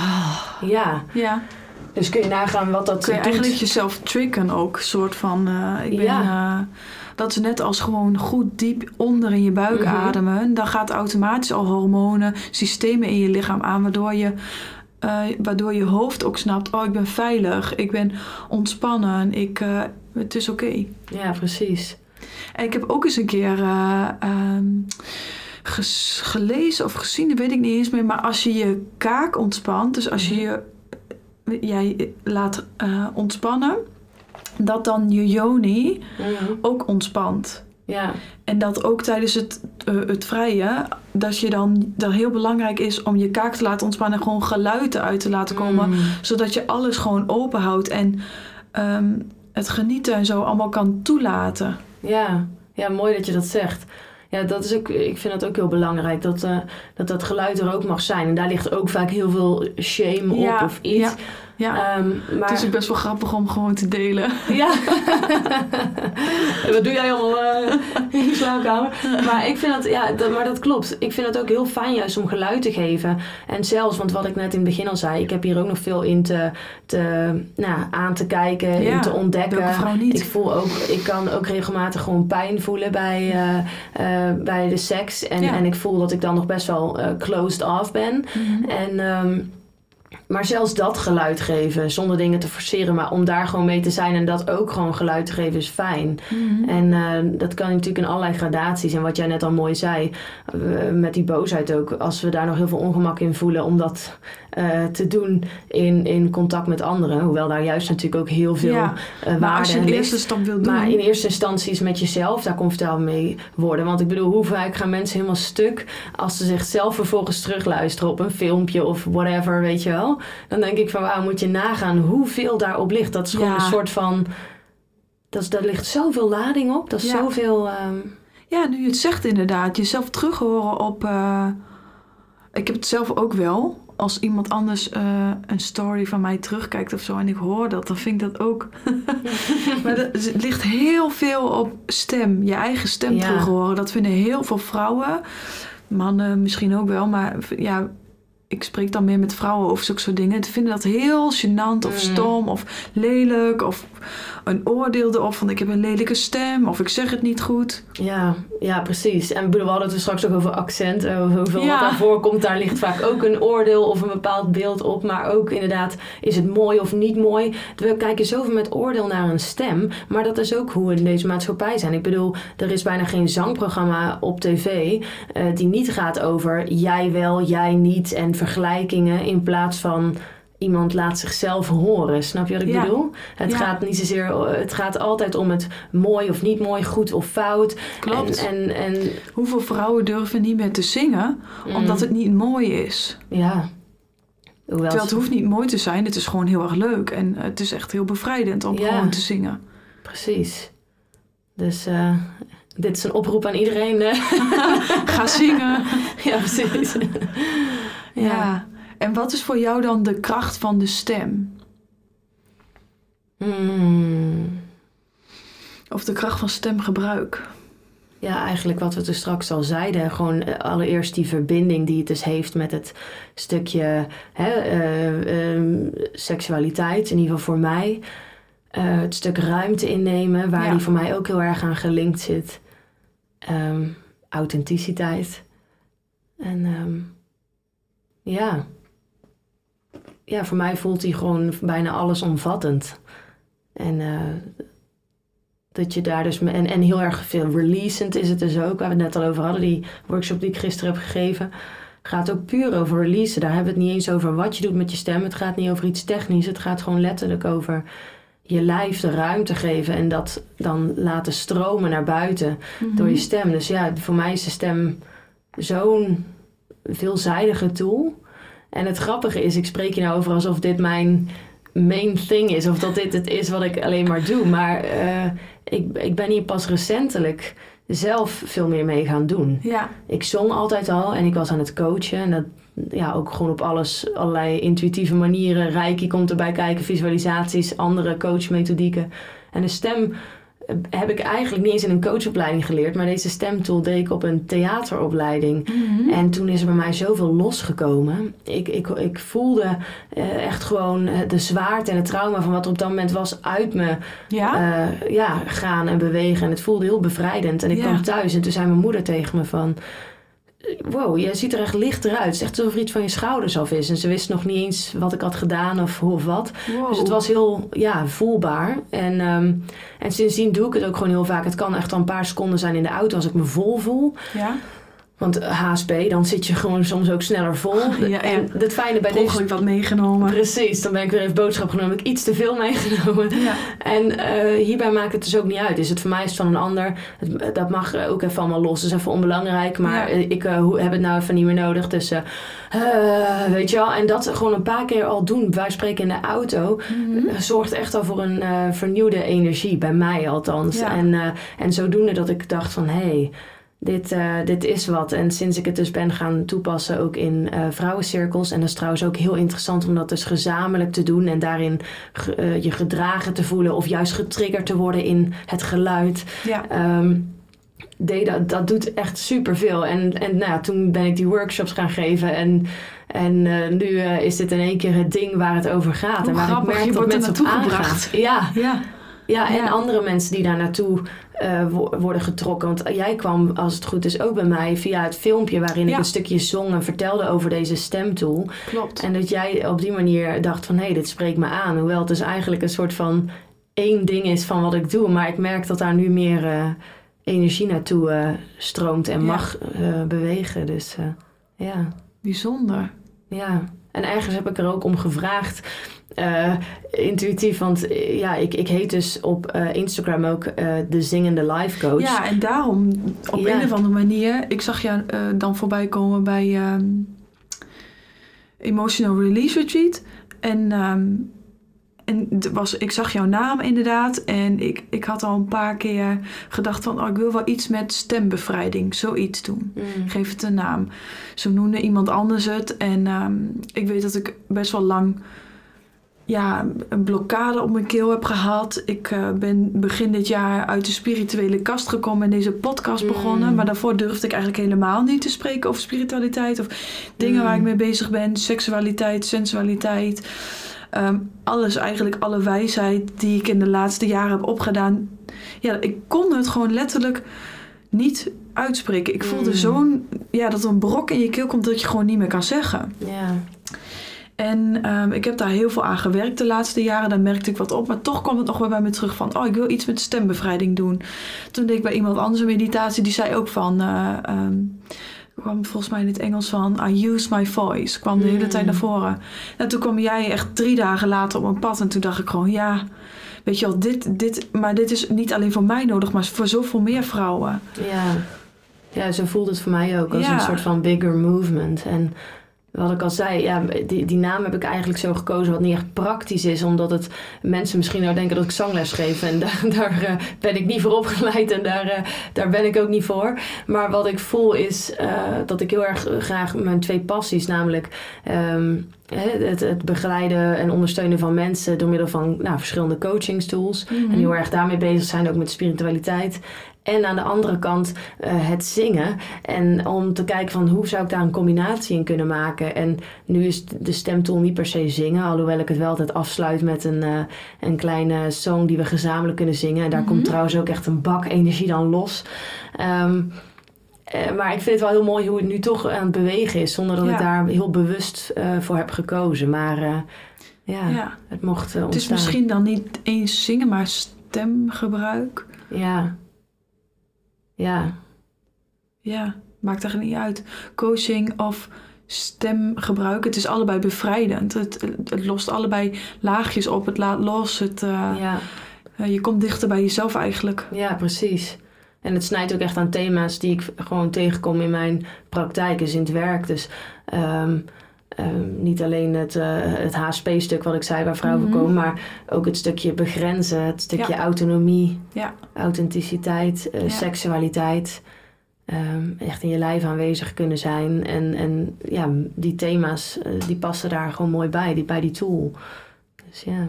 Ja,
ja.
Dus kun je nagaan wat dat
Kun je
doet.
eigenlijk jezelf triggeren ook. soort van, eh, ik ben,
Ja.
eh, dat is net als gewoon goed diep onder in je buik
Mhm.
ademen. Dan gaat automatisch al hormonen, systemen in je lichaam aan. Waardoor je, eh, waardoor je hoofd ook snapt, oh ik ben veilig. Ik ben ontspannen. Ik, het is oké.
Ja, precies.
En ik heb ook eens een keer eh, ehm, gelezen of gezien, dat weet ik niet eens meer. Maar als je je kaak ontspant, dus als je je jij laat eh, ontspannen, dat dan je yoni
Mhm.
ook ontspant.
Ja,
En dat ook tijdens het, eh, het vrije, dat je dan dat heel belangrijk is om je kaak te laten ontspannen en gewoon geluiden uit te laten komen.
Mm.
Zodat je alles gewoon open houdt en ehm, het genieten en zo allemaal kan toelaten.
Ja. ja, mooi dat je dat zegt. Ja, dat is ook, ik vind dat ook heel belangrijk, dat, eh, dat dat geluid er ook mag zijn. En daar ligt ook vaak heel veel shame op of iets.
ja. Ja,
Ehm, maar...
het is ook best wel grappig om gewoon te delen.
Ja. Wat doe jij allemaal eh, in je slaapkamer? Maar ik vind dat, ja, dat, maar dat klopt. Ik vind het ook heel fijn juist om geluid te geven. En zelfs, want wat ik net in het begin al zei, ik heb hier ook nog veel in te, te nou, aan te kijken,
Ja,
in te ontdekken.
niet?
Ik voel ook, ik kan ook regelmatig gewoon pijn voelen bij, eh, eh, bij de seks. En,
Ja.
en ik voel dat ik dan nog best wel closed off ben. En, ehm, maar zelfs dat geluid geven, zonder dingen te forceren, maar om daar gewoon mee te zijn en dat ook gewoon geluid te geven, is fijn.
Mhm.
En eh, dat kan natuurlijk in allerlei gradaties. En wat jij net al mooi zei, eh, met die boosheid ook, als we daar nog heel veel ongemak in voelen om dat eh, te doen in, in contact met anderen. Hoewel daar juist natuurlijk ook heel veel
Ja,
eh,
Maar
waarde
als je
ligt.
eerste stap wil doen...
Maar in eerste instantie is met jezelf daar comfortabel mee worden. Want ik bedoel, hoe vaak gaan mensen helemaal stuk als ze zichzelf vervolgens terugluisteren op een filmpje of whatever, weet je wel. Dan denk ik van, wauw, moet je nagaan hoeveel daarop ligt. Dat is gewoon
Ja.
een soort van, dat is, daar ligt zoveel lading op. Dat is
Ja.
zoveel, ehm,
Ja, nu je het zegt inderdaad. Jezelf terug horen op... eh, ik heb het zelf ook wel. Als iemand anders eh, een story van mij terugkijkt of zo en ik hoor dat, dan vind ik dat ook. maar dat- het ligt heel veel op stem. Je eigen stem
Ja.
terug horen. Dat vinden heel veel vrouwen. Mannen misschien ook wel. Maar ja, ik spreek dan meer met vrouwen over zulke soort dingen. Die vinden dat heel gênant of
Mm.
stom of lelijk. Of een oordeel erop van ik heb een lelijke stem. Of ik zeg het niet goed.
ja, ja, precies. En we hadden het er straks ook over accent. eh, hoeveel
Ja.
wat daarvoor komt, daar ligt vaak ook een oordeel of een bepaald beeld op. Maar ook inderdaad, is het mooi of niet mooi? We kijken zoveel met oordeel naar een stem. Maar dat is ook hoe we in deze maatschappij zijn. Ik bedoel, er is bijna geen zangprogramma op tv eh, die niet gaat over jij wel, jij niet en vergelijkingen. In plaats van iemand laat zichzelf horen. Snap je wat ik
Ja.
bedoel? Het
Ja.
gaat niet zozeer, het gaat altijd om het mooi of niet mooi, goed of fout.
Klopt.
En, en, en
Hoeveel vrouwen durven niet meer te zingen omdat het niet mooi is?
ja. Hoewel
Terwijl het hoeft niet mooi te zijn, het is gewoon heel erg leuk. En het is echt heel bevrijdend om
Ja.
gewoon te zingen.
Precies. Dus eh, dit is een oproep aan iedereen.
Ga zingen.
ja, precies.
ja. En wat is voor jou dan de kracht van de stem?
Hmm.
Of de kracht van stemgebruik?
Ja, eigenlijk wat we er straks al zeiden. Gewoon eh, allereerst die verbinding die het dus heeft met het stukje hè, eh, ehm, seksualiteit. In ieder geval voor mij. Eh, het stuk ruimte innemen, waar
Ja.
die voor mij ook heel erg aan gelinkt zit. Ehm, authenticiteit. En ehm, ja. Ja, voor mij voelt hij gewoon bijna allesomvattend. En eh, dat je daar dus... En, en heel erg veel releasend is het dus ook. Waar we het net al over hadden. Die workshop die ik gisteren heb gegeven. Gaat ook puur over releasen. Daar hebben we het niet eens over wat je doet met je stem. Het gaat niet over iets technisch. Het gaat gewoon letterlijk over je lijf de ruimte geven. En dat dan laten stromen naar buiten door je stem. Dus ja, voor mij is de stem zo'n veelzijdige tool. En het grappige is, ik spreek je nou over alsof dit mijn main thing is. Of dat dit het is wat ik alleen maar doe. Maar eh, ik, ik ben hier pas recentelijk zelf veel meer mee gaan doen.
Ja,
Ik zong altijd al en ik was aan het coachen. En dat ja, ook gewoon op alles, allerlei intuïtieve manieren. Reiki komt erbij kijken, visualisaties, andere coachmethodieken. En de stem heb ik eigenlijk niet eens in een coachopleiding geleerd. Maar deze stemtool deed ik op een theateropleiding. En toen is er bij mij zoveel losgekomen. Ik, ik, ik voelde eh, echt gewoon eh, de zwaarte en het trauma van wat er op dat moment was uit me
ja.
eh, ja, gaan en bewegen. En het voelde heel bevrijdend. En ik
Ja.
kwam thuis en toen zei mijn moeder tegen me van... Wow, je ziet er echt lichter uit. Het is echt alsof er iets van je schouders af is. En ze wist nog niet eens wat ik had gedaan of hoe of wat.
wow.
Dus het was heel ja, voelbaar. En, ehm, en sindsdien doe ik het ook gewoon heel vaak. Het kan echt al een paar seconden zijn in de auto als ik me vol voel.
Ja,
Want HSP, dan zit je gewoon soms ook sneller vol.
Ja,
en het fijne bij deze...
wat meegenomen.
Precies, dan ben ik weer even boodschap genomen. Heb ik iets te veel meegenomen.
Ja.
En eh, hierbij maakt het dus ook niet uit. Is het voor mij is het van een ander. Het, dat mag eh, ook even allemaal los. Dat is even onbelangrijk. Maar
Ja.
eh, ik eh, heb het nou even niet meer nodig. Dus eh, eh, weet je wel. En dat gewoon een paar keer al doen. Wij spreken in de auto.
Mhm.
eh, zorgt echt al voor een eh, vernieuwde energie. Bij mij althans.
Ja.
En, eh, en zodoende dat ik dacht van... Hé, hey, dit, uh, dit is wat. En sinds ik het dus ben gaan toepassen ook in uh, vrouwencirkels. En dat is trouwens ook heel interessant om dat dus gezamenlijk te doen. En daarin uh, je gedragen te voelen of juist getriggerd te worden in het geluid.
Ja.
Um, dat, dat doet echt superveel. En, en nou, toen ben ik die workshops gaan geven. En, en nu is dit in één keer het ding waar het over gaat.
Hoe
en waar
grappig,
ik merk
je
dat
wordt er
mensen
naartoe gebracht.
Ja.
Ja.
Ja, en
Ja.
andere mensen die daar naartoe wo- worden getrokken. Want jij kwam, als het goed is, ook bij mij via het filmpje waarin ik een stukje zong en vertelde over deze stemtool.
Klopt.
En dat jij op die manier dacht van hé, hey, dit spreekt me aan. Hoewel het dus eigenlijk een soort van één ding is van wat ik doe. Maar ik merk dat daar nu meer eh, energie naartoe eh, stroomt en
Ja.
mag bewegen. Dus ja.
Bijzonder.
Ja, en ergens heb ik er ook om gevraagd. Eh, intuïtief, want eh, ja, ik, ik heet dus op eh, Instagram ook de zingende life coach.
Ja, en daarom op
Ja.
een of andere manier. Ik zag jou dan voorbij komen bij ehm, Emotional Release Retreat. En, ehm, en was, ik zag jouw naam inderdaad. En ik, ik had al een paar keer gedacht van... Oh, ik wil wel iets met stembevrijding. Zoiets doen.
Mm.
Geef het een naam. Zo noemde iemand anders het. En ehm, ik weet dat ik best wel lang ja, een blokkade op mijn keel heb gehad. Ik eh, ben begin dit jaar uit de spirituele kast gekomen en deze podcast
Mm.
begonnen. Maar daarvoor durfde ik eigenlijk helemaal niet te spreken over spiritualiteit of dingen
Mm.
waar ik mee bezig ben. Seksualiteit, sensualiteit. Ehm, alles eigenlijk, alle wijsheid die ik in de laatste jaren heb opgedaan. Ja, ik kon het gewoon letterlijk niet uitspreken. Ik voelde
Mm.
zo'n, ja, dat er een brok in je keel komt dat je gewoon niet meer kan zeggen.
Ja.
En ehm, ik heb daar heel veel aan gewerkt de laatste jaren. Daar merkte ik wat op. Maar toch kwam het nog wel bij me terug van... oh, ik wil iets met stembevrijding doen. Toen deed ik bij iemand anders een meditatie. Die zei ook van... ehm, kwam volgens mij in het Engels van... I use my voice. Kwam de hele
Mm.
tijd naar voren. En toen kwam jij echt drie dagen later op mijn pad. En toen dacht ik gewoon... ja, weet je wel, dit, dit... maar dit is niet alleen voor mij nodig... maar voor zoveel meer vrouwen.
Ja. ja, zo voelt het voor mij ook als
Ja.
een soort van bigger movement. En wat ik al zei, ja, die, die naam heb ik eigenlijk zo gekozen wat niet echt praktisch is. Omdat het mensen misschien nou denken dat ik zangles geef. En daar, daar eh, ben ik niet voor opgeleid en daar, eh, daar ben ik ook niet voor. Maar wat ik voel is eh, dat ik heel erg graag mijn twee passies, namelijk ehm, het, het begeleiden en ondersteunen van mensen door middel van nou, verschillende coachingstools. En heel erg daarmee bezig zijn, ook met spiritualiteit. En aan de andere kant eh, het zingen. En om te kijken van hoe zou ik daar een combinatie in kunnen maken. En nu is de stemtool niet per se zingen. Alhoewel ik het wel altijd afsluit met een, eh, een kleine song die we gezamenlijk kunnen zingen. En daar
Mhm.
komt trouwens ook echt een bak energie dan los. Ehm, eh, maar ik vind het wel heel mooi hoe het nu toch aan het bewegen is. Zonder dat
Ja.
ik daar heel bewust eh, voor heb gekozen. Maar eh, ja,
Ja.
het mocht ontstaan.
Het is misschien dan niet eens zingen, maar stemgebruik.
Ja. Ja.
Ja, maakt er niet uit. Coaching of stemgebruik, het is allebei bevrijdend. Het, het lost allebei laagjes op, het laat los. Het,
Ja.
je komt dichter bij jezelf eigenlijk.
Ja, precies. En het snijdt ook echt aan thema's die ik gewoon tegenkom in mijn praktijk, dus in het werk. Dus ehm, ehm, niet alleen het, eh, het HSP-stuk wat ik zei waar vrouwen
Mhm.
komen, maar ook het stukje begrenzen, het stukje
Ja.
autonomie,
Ja.
authenticiteit, eh,
Ja.
seksualiteit. Ehm, echt in je lijf aanwezig kunnen zijn. En, en ja, die thema's eh, die passen daar gewoon mooi bij, die, bij die tool. Dus ja.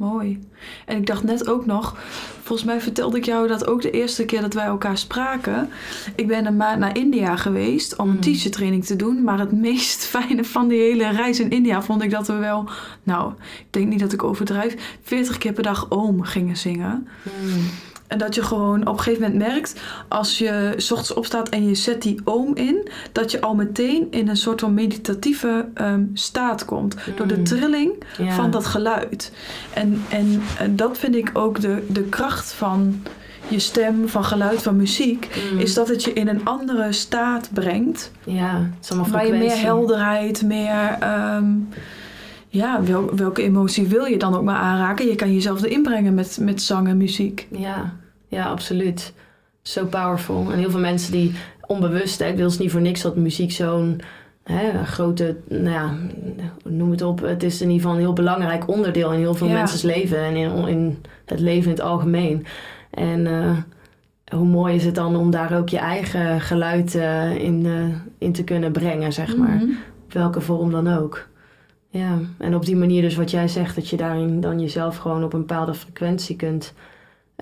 Mooi. En ik dacht net ook nog, volgens mij vertelde ik jou dat ook de eerste keer dat wij elkaar spraken. Ik ben een maand naar India geweest om een
Mm.
teacher training te doen. Maar het meest fijne van die hele reis in India vond ik dat we wel, nou, ik denk niet dat ik overdrijf, 40 keer per dag oom gingen zingen.
Mm.
En dat je gewoon op een gegeven moment merkt, als je s ochtends opstaat en je zet die oom in, dat je al meteen in een soort van meditatieve ehm, staat komt. Door de
Mm.
trilling
Ja.
van dat geluid. En, en, en dat vind ik ook de, de kracht van je stem, van geluid, van muziek.
Mm.
Is dat het je in een andere staat brengt.
Ja,
Waar je meer helderheid, meer... ehm, ja, wel, welke emotie wil je dan ook maar aanraken? Je kan jezelf erin brengen met, met zang en muziek.
Ja, ja, absoluut. Zo powerful. En heel veel mensen die onbewust, hè, ik wil het niet voor niks dat muziek zo'n grote, nou ja, noem het op. Het is in ieder geval een heel belangrijk onderdeel in heel veel
Ja.
mensen's leven en in, in het leven in het algemeen. En eh, hoe mooi is het dan om daar ook je eigen geluid uh, in, uh, in te kunnen brengen, zeg maar.
Mhm.
Op welke vorm dan ook. Ja, en op die manier dus wat jij zegt, dat je daarin dan jezelf gewoon op een bepaalde frequentie kunt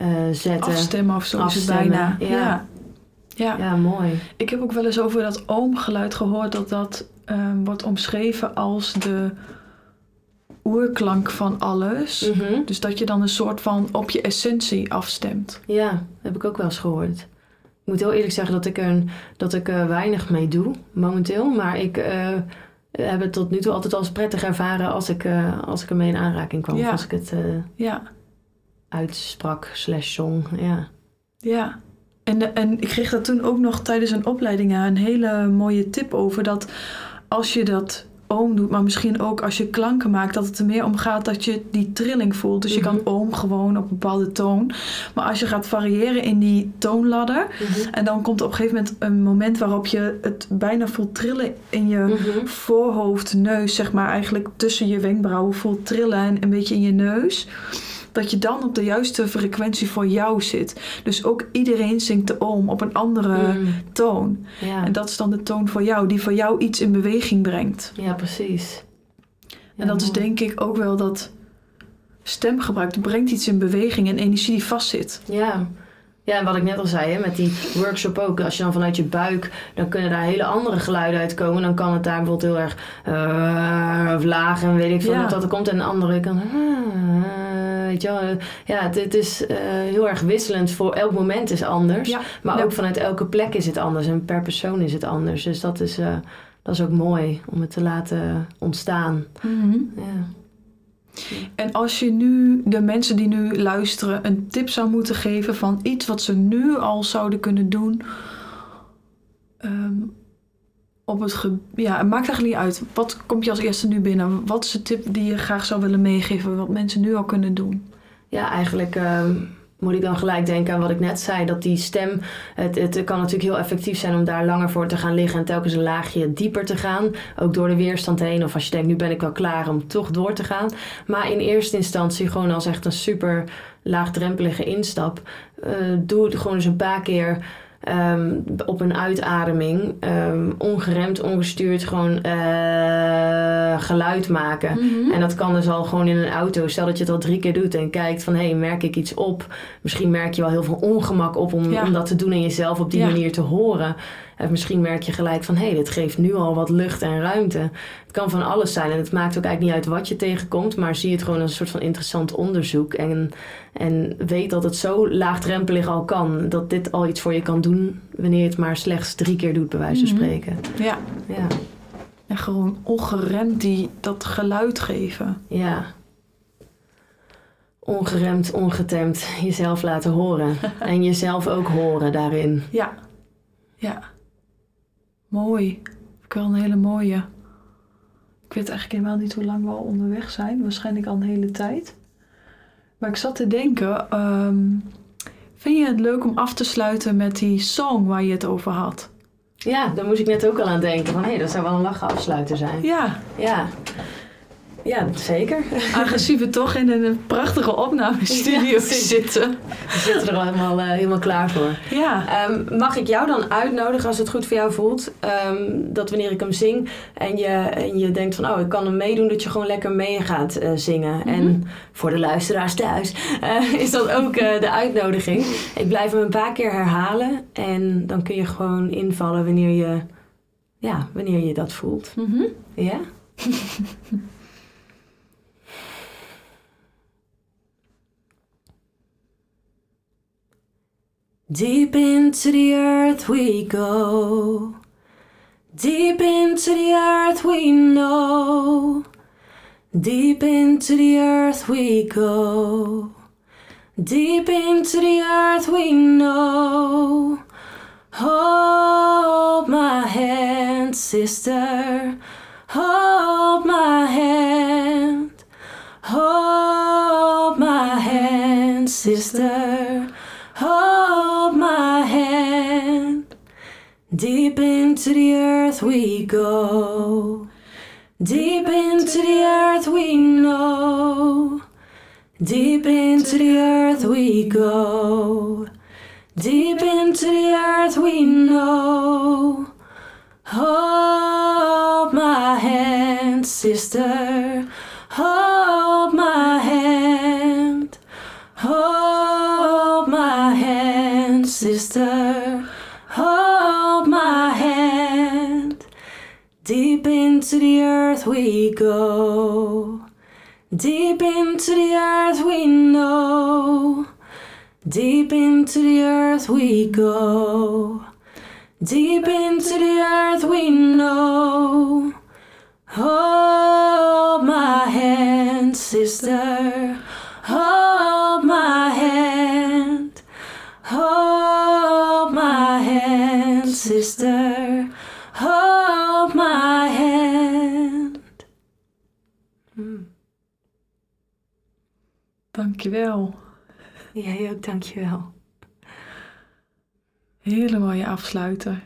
uh, zetten.
Afstemmen of zo is bijna.
ja.
Ja. ja.
Ja, mooi.
Ik heb ook wel eens over dat oomgeluid gehoord dat dat ehm, wordt omschreven als de oerklank van alles.
Mhm.
Dus dat je dan een soort van op je essentie afstemt.
Ja, heb ik ook wel eens gehoord. Ik moet heel eerlijk zeggen dat ik er dat ik er weinig mee doe momenteel. Maar ik eh, heb het tot nu toe altijd als prettig ervaren als ik, eh, als ik ermee in aanraking kwam.
Ja.
Als ik het
Ja,
uitsprak slash zong. Ja.
ja. En, en ik kreeg daar toen ook nog tijdens een opleiding een hele mooie tip over. Dat als je dat oom doet, maar misschien ook als je klanken maakt, dat het er meer om gaat dat je die trilling voelt. Dus je
Mhm.
kan oom gewoon op een bepaalde toon. Maar als je gaat variëren in die toonladder, en dan komt er op een gegeven moment een moment waarop je het bijna voelt trillen in je
Mhm.
voorhoofd, neus, zeg maar, eigenlijk tussen je wenkbrauwen voelt trillen en een beetje in je neus. Dat je dan op de juiste frequentie voor jou zit. Dus ook iedereen zingt de oom op een andere
Mhm.
toon.
Ja.
En dat is dan de toon voor jou, die voor jou iets in beweging brengt.
ja, precies.
en dat is denk ik ook wel dat stemgebruik, dat brengt iets in beweging en energie die vastzit.
Ja. Ja, en wat ik net al zei, hè, met die workshop ook. Als je dan vanuit je buik, dan kunnen daar hele andere geluiden uitkomen. Dan kan het daar bijvoorbeeld heel erg eh, of laag en weet ik veel
Ja.
wat dat er komt. En de andere kan... eh, weet je wel. eh, Ja, het, het is eh, heel erg wisselend. Voor elk moment is anders.
Ja,
Maar
ja.
ook vanuit elke plek is het anders. En per persoon is het anders. Dus dat is, dat is ook mooi om het te laten ontstaan. Ja.
En als je nu de mensen die nu luisteren een tip zou moeten geven van iets wat ze nu al zouden kunnen doen. ehm, op het ja, het maakt eigenlijk niet uit. Wat komt je als eerste nu binnen? Wat is de tip die je graag zou willen meegeven, wat mensen nu al kunnen doen?
Ja, eigenlijk ehm, moet ik dan gelijk denken aan wat ik net zei. Dat die stem, het, het kan natuurlijk heel effectief zijn om daar langer voor te gaan liggen en telkens een laagje dieper te gaan. Ook door de weerstand heen. Of als je denkt, nu ben ik wel klaar om toch door te gaan. Maar in eerste instantie gewoon als echt een super laagdrempelige instap. eh, doe het gewoon eens een paar keer. Ehm, op een uitademing, ehm, ongeremd, ongestuurd, gewoon eh, geluid maken. En dat kan dus al gewoon in een auto. Stel dat je het al drie keer doet en kijkt van... hé, hey, merk ik iets op? Misschien merk je wel heel veel ongemak op om,
Ja.
om dat te doen... en jezelf op die
Ja.
manier te horen. En misschien merk je gelijk van... hé, hey, dit geeft nu al wat lucht en ruimte. Het kan van alles zijn. En het maakt ook eigenlijk niet uit wat je tegenkomt... maar zie het gewoon als een soort van interessant onderzoek. En, en weet dat het zo laagdrempelig al kan... dat dit al iets voor je kan doen... wanneer je het maar slechts drie keer doet, bij wijze van
Mhm.
spreken.
Ja,
Ja.
en gewoon ongeremd die, dat geluid geven.
Ja. Ongeremd, ongetemd, jezelf laten horen. en jezelf ook horen daarin.
Ja, ja. Mooi. Ik wel een hele mooie. Ik weet eigenlijk helemaal niet hoe lang we al onderweg zijn. Waarschijnlijk al een hele tijd. Maar ik zat te denken, ehm, vind je het leuk om af te sluiten met die song waar je het over had?
Ja, daar moest ik net ook al aan denken. Van hé, dat zou wel een lachen afsluiter zijn.
Ja,
Ja. Ja, zeker.
aangezien we toch in een prachtige opnamestudio
Ja,
zitten.
We zitten er al helemaal, eh, helemaal klaar voor.
Ja,
Ehm, mag ik jou dan uitnodigen als het goed voor jou voelt? ehm, dat wanneer ik hem zing en je, en je denkt van oh, ik kan hem meedoen, dat je gewoon lekker mee gaat eh, zingen. En voor de luisteraars thuis eh, is dat ook de uitnodiging. Ik blijf hem een paar keer herhalen en dan kun je gewoon invallen wanneer je, ja, wanneer je dat voelt.
Mhm.
Ja? Deep into the earth we go. Deep into the earth we know. Deep into the earth we go. Deep into the earth we know. Hold my hand, sister. Hold my hand. Hold my hand, sister. Deep into the earth we go. Deep into the earth we know. Deep into the earth we go. Deep into the earth we know. Hold my hand, sister. Hold into the earth we go. Deep into the earth we know. Deep into the earth we go. Deep into the earth we know. Hold my hand, sister.
Dankjewel.
Jij ook, dankjewel.
Hele mooie afsluiter.